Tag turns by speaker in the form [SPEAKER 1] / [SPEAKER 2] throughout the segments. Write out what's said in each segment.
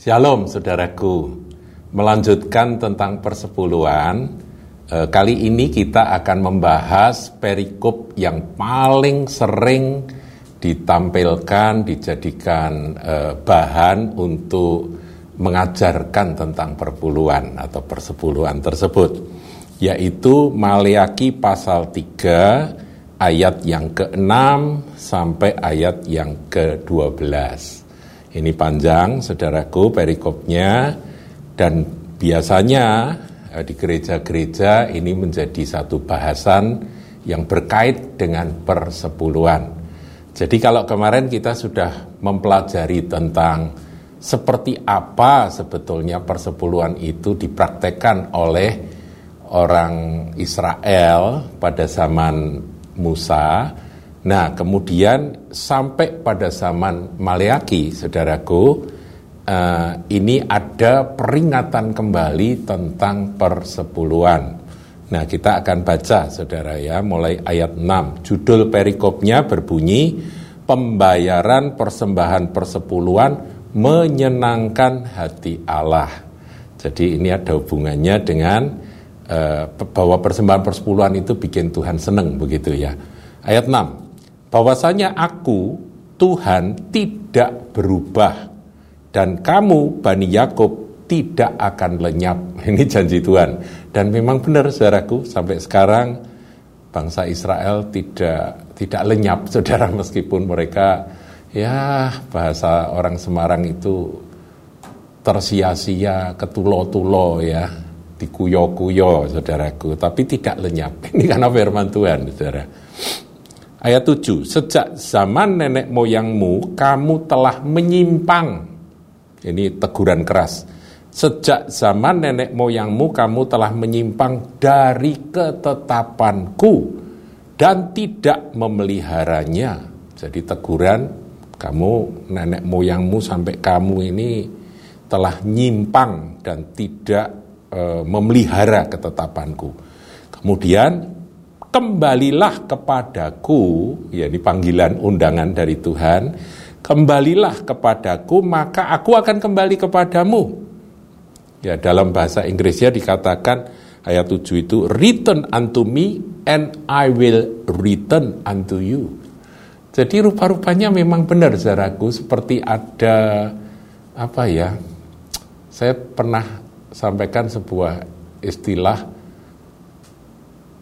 [SPEAKER 1] Shalom saudaraku, melanjutkan tentang persepuluhan, eh, kali ini kita akan membahas perikop yang paling sering ditampilkan, dijadikan eh, bahan untuk mengajarkan tentang perpuluhan atau persepuluhan tersebut, yaitu Maleaki pasal 3 ayat yang ke-6 sampai ayat yang ke-12. Ini panjang, saudaraku, perikopnya. Dan biasanya eh, di gereja-gereja ini menjadi satu bahasan yang berkait dengan persepuluhan. Jadi kalau kemarin kita sudah mempelajari tentang seperti apa sebetulnya persepuluhan itu dipraktekkan oleh orang Israel pada zaman Musa, Nah, kemudian sampai pada zaman Maleaki, saudaraku, uh, ini ada peringatan kembali tentang persepuluhan. Nah, kita akan baca, saudara ya, mulai ayat 6. Judul perikopnya berbunyi, Pembayaran persembahan persepuluhan menyenangkan hati Allah. Jadi ini ada hubungannya dengan uh, bahwa persembahan persepuluhan itu bikin Tuhan seneng, begitu ya. Ayat 6 bahwasanya aku Tuhan tidak berubah dan kamu Bani Yakub tidak akan lenyap. Ini janji Tuhan. Dan memang benar saudaraku, sampai sekarang bangsa Israel tidak tidak lenyap saudara meskipun mereka ya bahasa orang Semarang itu tersia-sia, ketulo-tulo ya, dikuyo-kuyo saudaraku, tapi tidak lenyap. Ini karena firman Tuhan saudara. Ayat 7, sejak zaman nenek moyangmu kamu telah menyimpang. Ini teguran keras. Sejak zaman nenek moyangmu kamu telah menyimpang dari ketetapanku dan tidak memeliharanya. Jadi teguran kamu nenek moyangmu sampai kamu ini telah nyimpang dan tidak e, memelihara ketetapanku. Kemudian kembalilah kepadaku, ya ini panggilan undangan dari Tuhan, kembalilah kepadaku maka aku akan kembali kepadamu. Ya dalam bahasa Inggrisnya dikatakan ayat 7 itu return unto me and I will return unto you. Jadi rupa-rupanya memang benar saudaraku seperti ada apa ya? Saya pernah sampaikan sebuah istilah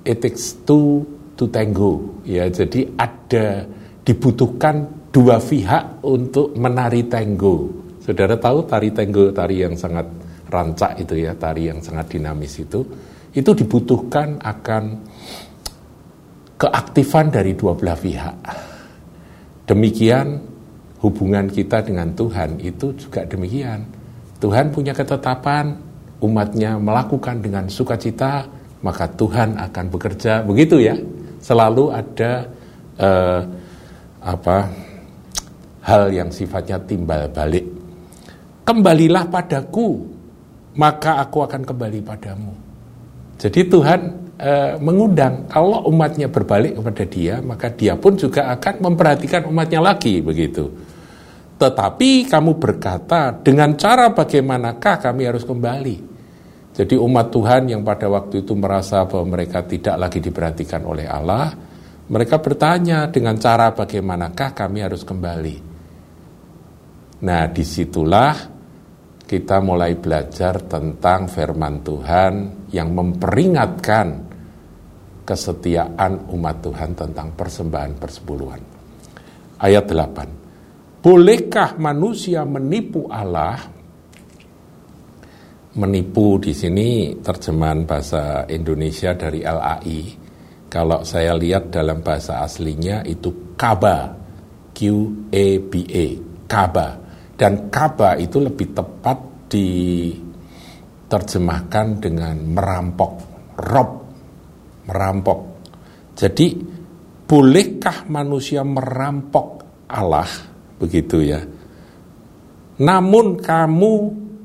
[SPEAKER 1] it takes two to tango. Ya jadi ada dibutuhkan dua pihak untuk menari tango. Saudara tahu tari tango tari yang sangat rancak itu ya tari yang sangat dinamis itu itu dibutuhkan akan keaktifan dari dua belah pihak. Demikian hubungan kita dengan Tuhan itu juga demikian. Tuhan punya ketetapan umatnya melakukan dengan sukacita maka Tuhan akan bekerja begitu ya. Selalu ada uh, apa hal yang sifatnya timbal balik. Kembalilah padaku maka aku akan kembali padamu. Jadi Tuhan uh, mengundang kalau umatnya berbalik kepada dia maka dia pun juga akan memperhatikan umatnya lagi begitu. Tetapi kamu berkata dengan cara bagaimanakah kami harus kembali jadi umat Tuhan yang pada waktu itu merasa bahwa mereka tidak lagi diperhatikan oleh Allah, mereka bertanya dengan cara bagaimanakah kami harus kembali. Nah di situlah kita mulai belajar tentang firman Tuhan yang memperingatkan kesetiaan umat Tuhan tentang persembahan persepuluhan. Ayat 8. Bolehkah manusia menipu Allah menipu di sini terjemahan bahasa Indonesia dari LAI. Kalau saya lihat dalam bahasa aslinya itu kaba, Q A B A, kaba. Dan kaba itu lebih tepat diterjemahkan dengan merampok, rob, merampok. Jadi bolehkah manusia merampok Allah begitu ya? Namun kamu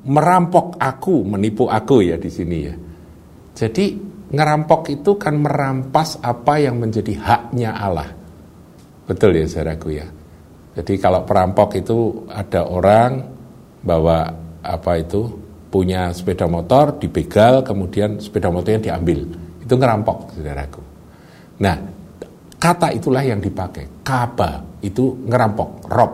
[SPEAKER 1] merampok aku, menipu aku ya di sini ya. Jadi ngerampok itu kan merampas apa yang menjadi haknya Allah. Betul ya saudaraku ya. Jadi kalau perampok itu ada orang bawa apa itu punya sepeda motor dibegal kemudian sepeda motornya diambil itu ngerampok saudaraku nah kata itulah yang dipakai kaba itu ngerampok rob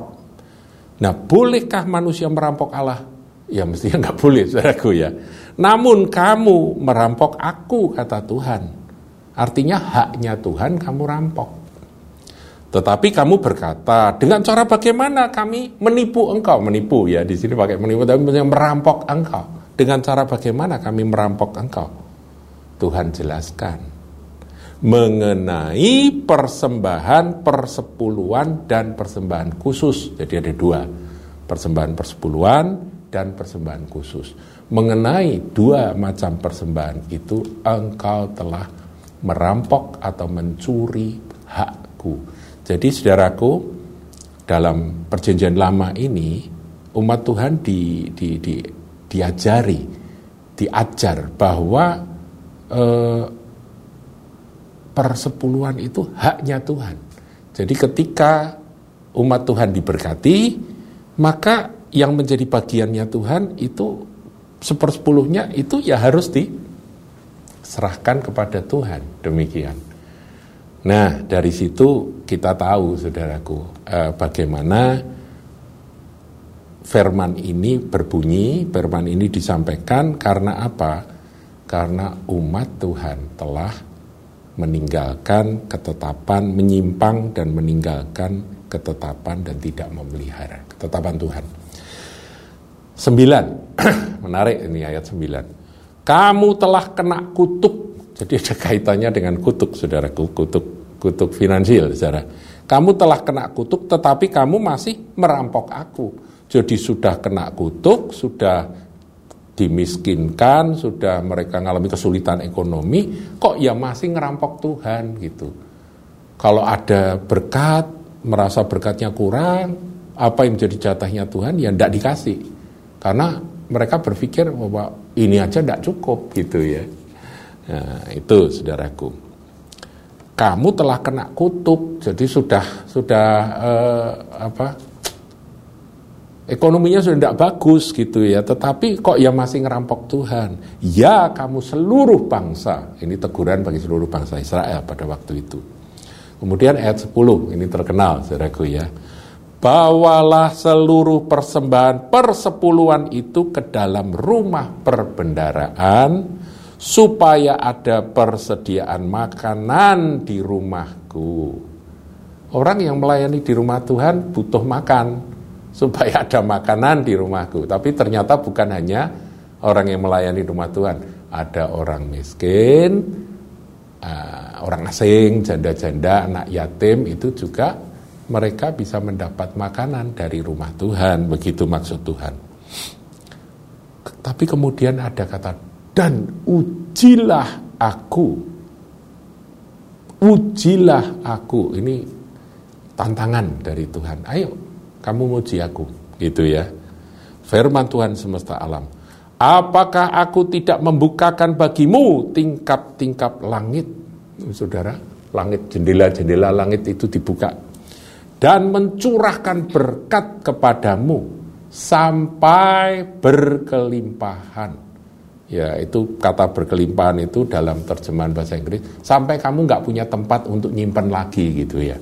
[SPEAKER 1] nah bolehkah manusia merampok Allah ya mestinya nggak boleh saudaraku ya namun kamu merampok aku kata Tuhan artinya haknya Tuhan kamu rampok tetapi kamu berkata, dengan cara bagaimana kami menipu engkau? Menipu ya, di sini pakai menipu, tapi merampok engkau. Dengan cara bagaimana kami merampok engkau? Tuhan jelaskan. Mengenai persembahan persepuluhan dan persembahan khusus. Jadi ada dua, persembahan persepuluhan dan persembahan khusus. Mengenai dua macam persembahan itu, engkau telah merampok atau mencuri hakku jadi saudaraku, dalam perjanjian lama ini, umat Tuhan di, di, di, diajari, diajar bahwa eh, persepuluhan itu haknya Tuhan. Jadi ketika umat Tuhan diberkati, maka yang menjadi bagiannya Tuhan itu sepersepuluhnya itu ya harus diserahkan kepada Tuhan. Demikian. Nah, dari situ kita tahu, saudaraku, eh, bagaimana firman ini berbunyi, firman ini disampaikan karena apa? Karena umat Tuhan telah meninggalkan ketetapan, menyimpang dan meninggalkan ketetapan dan tidak memelihara ketetapan Tuhan. Sembilan, menarik ini ayat sembilan. Kamu telah kena kutuk jadi ada kaitannya dengan kutuk, saudaraku, kutuk, kutuk finansial, saudara. Kamu telah kena kutuk, tetapi kamu masih merampok aku. Jadi sudah kena kutuk, sudah dimiskinkan, sudah mereka mengalami kesulitan ekonomi, kok ya masih ngerampok Tuhan gitu. Kalau ada berkat, merasa berkatnya kurang, apa yang menjadi jatahnya Tuhan ya tidak dikasih. Karena mereka berpikir bahwa ini aja tidak cukup gitu ya. Nah, itu saudaraku. Kamu telah kena kutuk, jadi sudah sudah eh, apa? Ekonominya sudah tidak bagus gitu ya, tetapi kok ya masih ngerampok Tuhan. Ya kamu seluruh bangsa, ini teguran bagi seluruh bangsa Israel pada waktu itu. Kemudian ayat 10, ini terkenal saudaraku ya. Bawalah seluruh persembahan persepuluhan itu ke dalam rumah perbendaraan supaya ada persediaan makanan di rumahku. Orang yang melayani di rumah Tuhan butuh makan supaya ada makanan di rumahku. Tapi ternyata bukan hanya orang yang melayani rumah Tuhan, ada orang miskin, uh, orang asing, janda-janda, anak yatim itu juga mereka bisa mendapat makanan dari rumah Tuhan, begitu maksud Tuhan. Tapi kemudian ada kata dan ujilah aku. Ujilah aku. Ini tantangan dari Tuhan. Ayo, kamu uji aku. Gitu ya. Firman Tuhan semesta alam. Apakah aku tidak membukakan bagimu tingkap-tingkap langit? Saudara, langit jendela-jendela langit itu dibuka dan mencurahkan berkat kepadamu sampai berkelimpahan. Ya, itu kata berkelimpahan itu dalam terjemahan bahasa Inggris sampai kamu nggak punya tempat untuk nyimpan lagi gitu ya.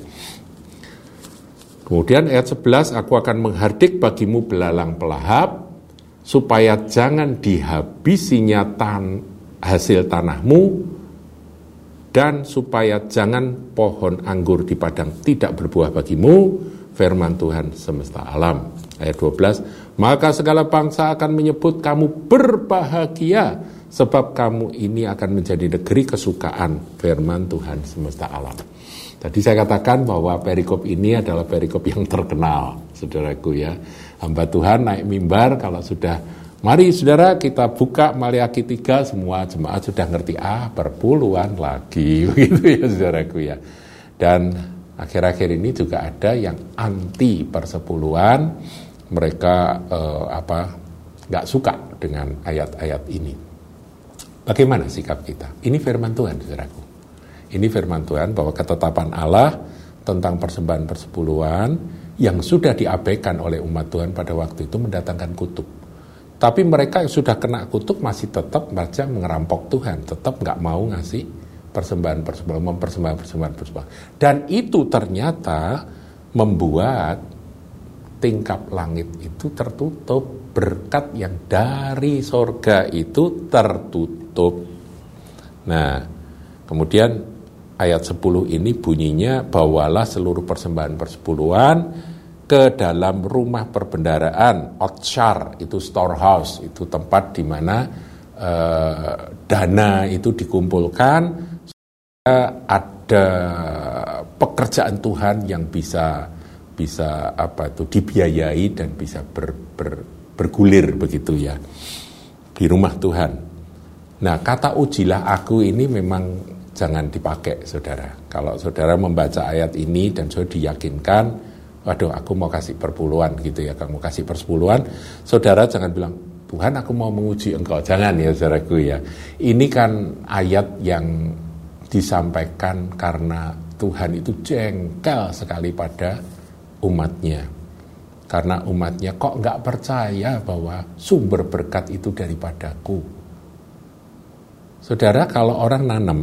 [SPEAKER 1] Kemudian ayat 11, aku akan menghardik bagimu belalang pelahap supaya jangan dihabisinya tan hasil tanahmu dan supaya jangan pohon anggur di padang tidak berbuah bagimu firman Tuhan semesta alam. Ayat 12, maka segala bangsa akan menyebut kamu berbahagia sebab kamu ini akan menjadi negeri kesukaan firman Tuhan semesta alam. Tadi saya katakan bahwa perikop ini adalah perikop yang terkenal, saudaraku ya. Hamba Tuhan naik mimbar kalau sudah, mari saudara kita buka Maliaki 3, semua jemaat sudah ngerti, ah perpuluhan lagi, begitu ya saudaraku ya. Dan akhir-akhir ini juga ada yang anti persepuluhan, mereka eh, apa nggak suka dengan ayat-ayat ini. Bagaimana sikap kita? Ini firman Tuhan, saudaraku. Ini firman Tuhan bahwa ketetapan Allah tentang persembahan persepuluhan yang sudah diabaikan oleh umat Tuhan pada waktu itu mendatangkan kutuk. Tapi mereka yang sudah kena kutuk masih tetap baca mengerampok Tuhan, tetap nggak mau ngasih persembahan persembahan mempersembahkan persembahan persembahan. Dan itu ternyata membuat tingkap langit itu tertutup, berkat yang dari sorga itu tertutup. Nah, kemudian ayat 10 ini bunyinya bawalah seluruh persembahan persepuluhan ke dalam rumah perbendaraan Otshar itu storehouse itu tempat di mana eh, dana itu dikumpulkan ada pekerjaan Tuhan yang bisa bisa apa itu dibiayai dan bisa ber, ber, bergulir begitu ya di rumah Tuhan. Nah kata ujilah aku ini memang jangan dipakai saudara. Kalau saudara membaca ayat ini dan saudara diyakinkan waduh aku mau kasih perpuluhan gitu ya, kamu kasih persepuluhan, saudara jangan bilang, Tuhan aku mau menguji engkau, jangan ya saudaraku ya. Ini kan ayat yang disampaikan karena Tuhan itu jengkel sekali pada umatnya. Karena umatnya kok nggak percaya bahwa sumber berkat itu daripadaku. Saudara kalau orang nanam,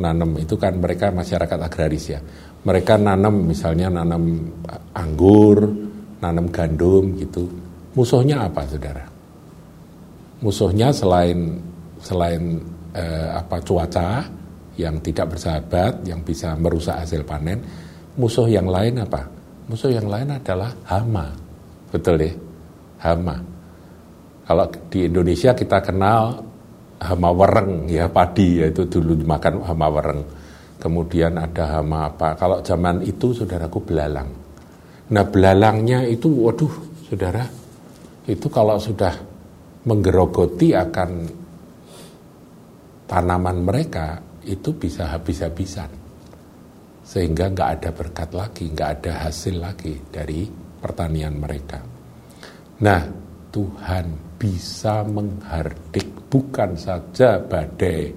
[SPEAKER 1] nanam itu kan mereka masyarakat agraris ya mereka nanam misalnya nanam anggur, nanam gandum gitu. Musuhnya apa, saudara? Musuhnya selain selain eh, apa cuaca yang tidak bersahabat, yang bisa merusak hasil panen, musuh yang lain apa? Musuh yang lain adalah hama, betul ya? Hama. Kalau di Indonesia kita kenal hama wereng ya padi yaitu dulu dimakan hama wereng kemudian ada hama apa. Kalau zaman itu saudaraku belalang. Nah belalangnya itu, waduh saudara, itu kalau sudah menggerogoti akan tanaman mereka, itu bisa habis-habisan. Sehingga nggak ada berkat lagi, nggak ada hasil lagi dari pertanian mereka. Nah, Tuhan bisa menghardik bukan saja badai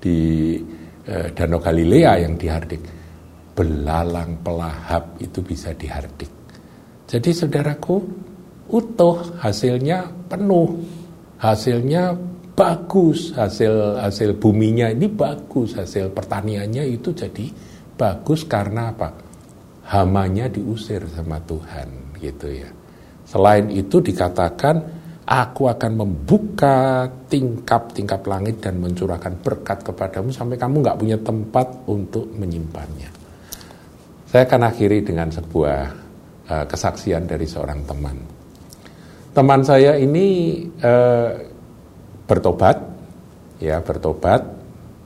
[SPEAKER 1] di eh, Danau Galilea yang dihardik. Belalang pelahap itu bisa dihardik. Jadi saudaraku, utuh hasilnya penuh. Hasilnya bagus, hasil hasil buminya ini bagus, hasil pertaniannya itu jadi bagus karena apa? Hamanya diusir sama Tuhan gitu ya. Selain itu dikatakan Aku akan membuka tingkap-tingkap langit dan mencurahkan berkat kepadamu sampai kamu nggak punya tempat untuk menyimpannya. Saya akan akhiri dengan sebuah uh, kesaksian dari seorang teman. Teman saya ini uh, bertobat, ya bertobat,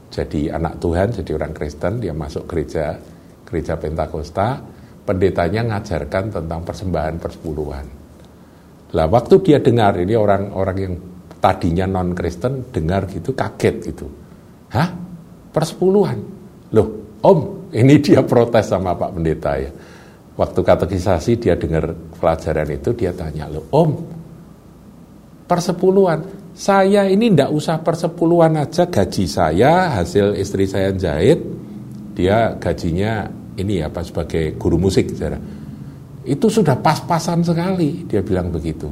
[SPEAKER 1] jadi anak Tuhan, jadi orang Kristen, dia masuk gereja, gereja Pentakosta, pendetanya ngajarkan tentang persembahan persepuluhan lah waktu dia dengar ini orang-orang yang tadinya non Kristen dengar gitu kaget gitu. Hah? Persepuluhan. Loh, Om, ini dia protes sama Pak Pendeta ya. Waktu katekisasi dia dengar pelajaran itu dia tanya, "Loh, Om, persepuluhan. Saya ini ndak usah persepuluhan aja gaji saya hasil istri saya jahit. Dia gajinya ini apa sebagai guru musik saudara itu sudah pas-pasan sekali, dia bilang begitu.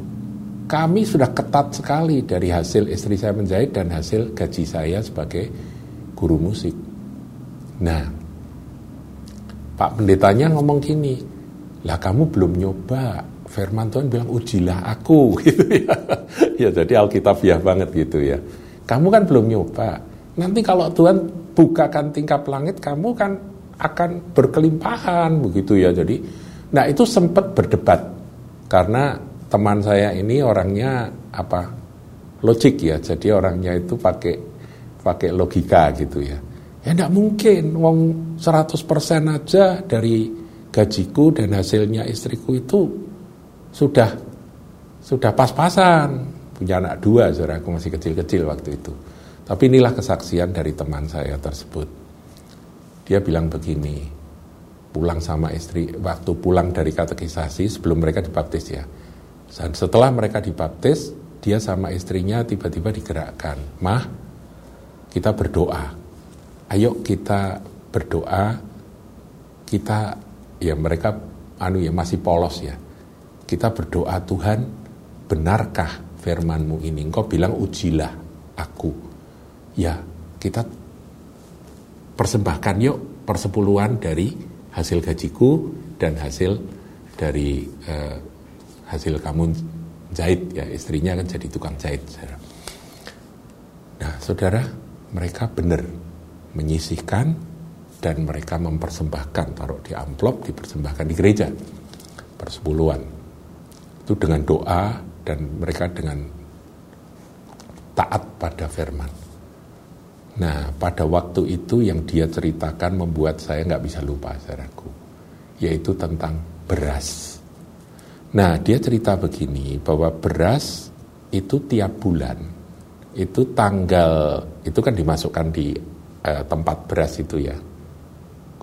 [SPEAKER 1] Kami sudah ketat sekali dari hasil istri saya menjahit dan hasil gaji saya sebagai guru musik. Nah, Pak pendetanya ngomong gini, lah kamu belum nyoba. Firman Tuhan bilang ujilah aku gitu ya. ya jadi Alkitabiah banget gitu ya. Kamu kan belum nyoba. Nanti kalau Tuhan bukakan tingkap langit, kamu kan akan berkelimpahan begitu ya. Jadi Nah itu sempat berdebat karena teman saya ini orangnya apa logik ya, jadi orangnya itu pakai pakai logika gitu ya. Ya enggak mungkin, wong 100% aja dari gajiku dan hasilnya istriku itu sudah sudah pas-pasan punya anak dua, saudara aku masih kecil-kecil waktu itu. Tapi inilah kesaksian dari teman saya tersebut. Dia bilang begini, pulang sama istri waktu pulang dari katekisasi sebelum mereka dibaptis ya. Dan setelah mereka dibaptis, dia sama istrinya tiba-tiba digerakkan, "Mah, kita berdoa. Ayo kita berdoa. Kita ya mereka anu ya masih polos ya. Kita berdoa Tuhan, benarkah firmanmu ini. Engkau bilang ujilah aku. Ya, kita persembahkan yuk persepuluhan dari hasil gajiku dan hasil dari uh, hasil kamu jahit ya istrinya kan jadi tukang jahit saudara. Nah saudara mereka benar menyisihkan dan mereka mempersembahkan taruh di amplop dipersembahkan di gereja persepuluhan itu dengan doa dan mereka dengan taat pada firman. Nah, pada waktu itu yang dia ceritakan membuat saya nggak bisa lupa, saudaraku, yaitu tentang beras. Nah, dia cerita begini bahwa beras itu tiap bulan itu tanggal itu kan dimasukkan di eh, tempat beras itu ya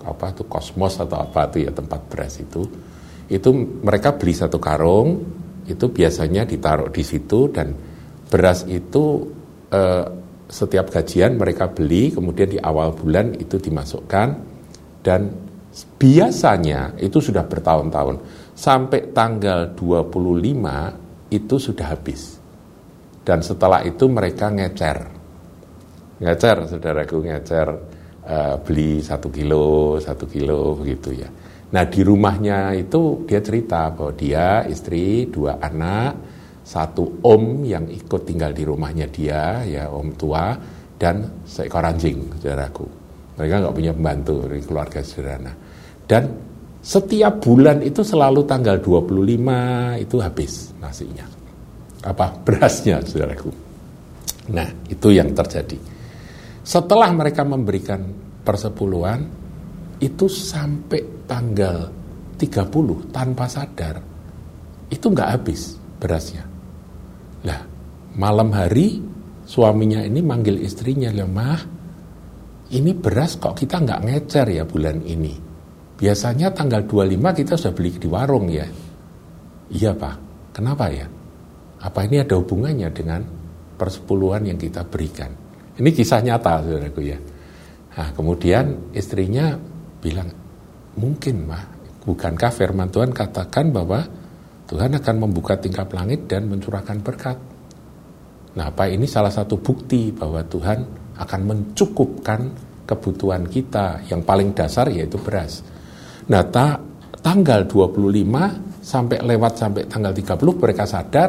[SPEAKER 1] apa itu kosmos atau apa itu ya tempat beras itu itu mereka beli satu karung itu biasanya ditaruh di situ dan beras itu eh, setiap gajian mereka beli kemudian di awal bulan itu dimasukkan dan biasanya itu sudah bertahun-tahun. Sampai tanggal 25 itu sudah habis. Dan setelah itu mereka ngecer. Ngecer saudaraku ngecer uh, beli satu kilo satu kilo begitu ya. Nah di rumahnya itu dia cerita bahwa dia istri dua anak satu om yang ikut tinggal di rumahnya dia ya om tua dan seekor anjing saudaraku. Mereka nggak punya pembantu dari keluarga sederhana. Dan setiap bulan itu selalu tanggal 25 itu habis nasinya. Apa berasnya saudaraku? Nah itu yang terjadi. Setelah mereka memberikan persepuluhan itu sampai tanggal 30 tanpa sadar itu nggak habis berasnya. Lah, malam hari suaminya ini manggil istrinya, "Ya, Mah, ini beras kok kita nggak ngecer ya bulan ini. Biasanya tanggal 25 kita sudah beli di warung ya." Iya, Pak. Kenapa ya? Apa ini ada hubungannya dengan persepuluhan yang kita berikan? Ini kisah nyata, saudaraku ya. Nah, kemudian istrinya bilang, mungkin mah, bukankah firman Tuhan katakan bahwa Tuhan akan membuka tingkap langit dan mencurahkan berkat. Nah, apa ini salah satu bukti bahwa Tuhan akan mencukupkan kebutuhan kita yang paling dasar yaitu beras. Nah, ta, tanggal 25 sampai lewat sampai tanggal 30 mereka sadar,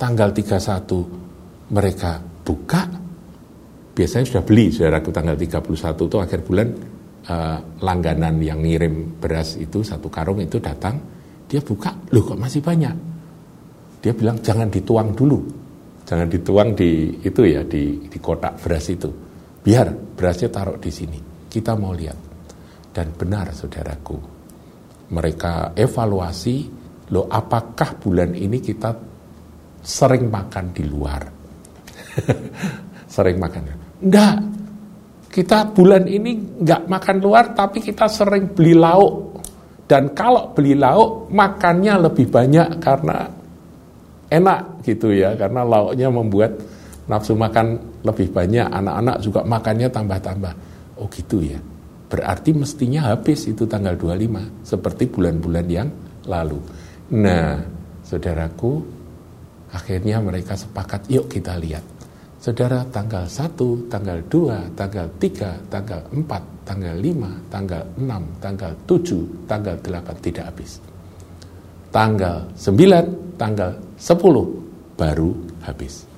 [SPEAKER 1] tanggal 31 mereka buka, biasanya sudah beli, saudaraku tanggal 31 itu akhir bulan uh, langganan yang ngirim beras itu satu karung itu datang, dia buka, loh kok masih banyak? Dia bilang jangan dituang dulu, jangan dituang di itu ya di, di kotak beras itu, biar berasnya taruh di sini. Kita mau lihat dan benar saudaraku, mereka evaluasi, loh apakah bulan ini kita sering makan di luar? sering makan. Enggak, kita bulan ini nggak makan luar, tapi kita sering beli lauk. Dan kalau beli lauk, makannya lebih banyak karena enak gitu ya. Karena lauknya membuat nafsu makan lebih banyak. Anak-anak juga makannya tambah-tambah. Oh gitu ya. Berarti mestinya habis itu tanggal 25. Seperti bulan-bulan yang lalu. Nah, saudaraku, akhirnya mereka sepakat, yuk kita lihat Saudara tanggal 1, tanggal 2, tanggal 3, tanggal 4, tanggal 5, tanggal 6, tanggal 7, tanggal 8 tidak habis. Tanggal 9, tanggal 10 baru habis.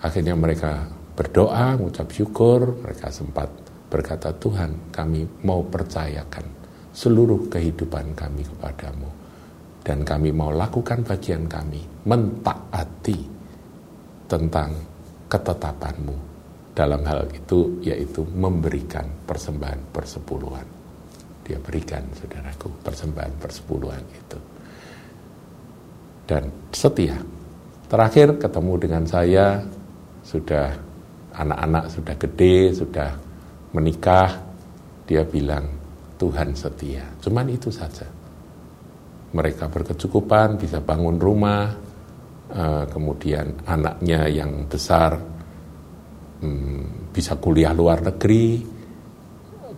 [SPEAKER 1] Akhirnya mereka berdoa, mengucap syukur, mereka sempat berkata, Tuhan kami mau percayakan seluruh kehidupan kami kepadamu. Dan kami mau lakukan bagian kami, mentaati tentang ketetapanmu dalam hal itu yaitu memberikan persembahan persepuluhan. Dia berikan saudaraku persembahan persepuluhan itu. Dan setia. Terakhir ketemu dengan saya sudah anak-anak sudah gede, sudah menikah, dia bilang Tuhan setia. Cuman itu saja. Mereka berkecukupan, bisa bangun rumah, Eh, kemudian anaknya yang besar hmm, bisa kuliah luar negeri,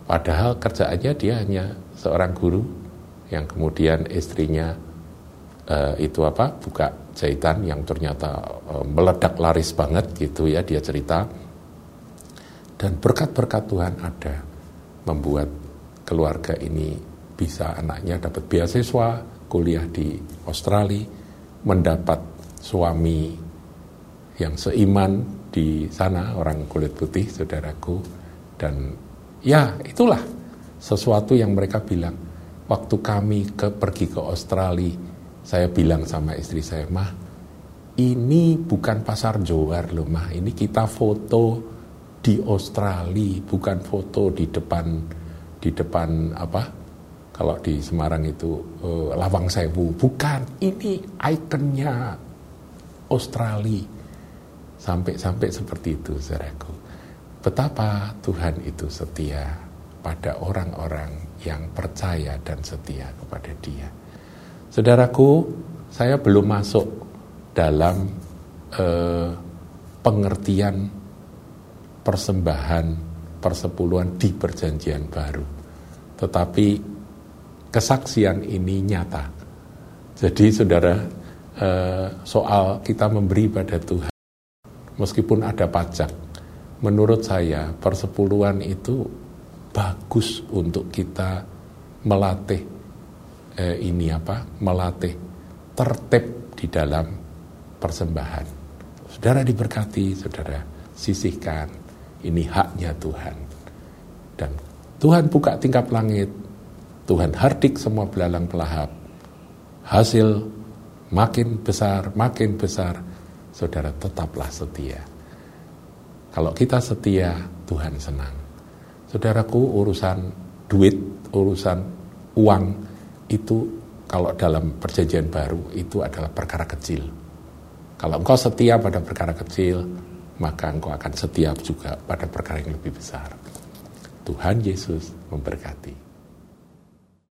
[SPEAKER 1] padahal kerjaannya dia hanya seorang guru yang kemudian istrinya uh, itu apa buka jahitan yang ternyata uh, meledak laris banget gitu ya dia cerita. Dan berkat-berkat Tuhan ada membuat keluarga ini bisa anaknya dapat beasiswa kuliah di Australia mendapat suami yang seiman di sana orang kulit putih saudaraku dan ya itulah sesuatu yang mereka bilang waktu kami ke pergi ke Australia saya bilang sama istri saya, mah ini bukan pasar Johar loh mah, ini kita foto di Australia, bukan foto di depan di depan apa? Kalau di Semarang itu uh, Lawang Sewu, bukan. Ini ikonnya Australia. Sampai-sampai seperti itu, saudaraku. Betapa Tuhan itu setia pada orang-orang yang percaya dan setia kepada Dia. Saudaraku, saya belum masuk dalam eh, pengertian persembahan persepuluhan di perjanjian baru. Tetapi kesaksian ini nyata. Jadi saudara, eh, soal kita memberi pada Tuhan, meskipun ada pajak, menurut saya persepuluhan itu bagus untuk kita melatih eh, ini apa melatih tertib di dalam persembahan. Saudara diberkati, saudara sisihkan. Ini haknya Tuhan. Dan Tuhan buka tingkap langit, Tuhan hardik semua belalang pelahap. Hasil makin besar, makin besar, saudara tetaplah setia. Kalau kita setia, Tuhan senang. Saudaraku, urusan duit, urusan uang, itu kalau dalam perjanjian baru itu adalah perkara kecil. Kalau engkau setia pada perkara kecil, maka engkau akan setia juga pada perkara yang lebih besar. Tuhan Yesus memberkati.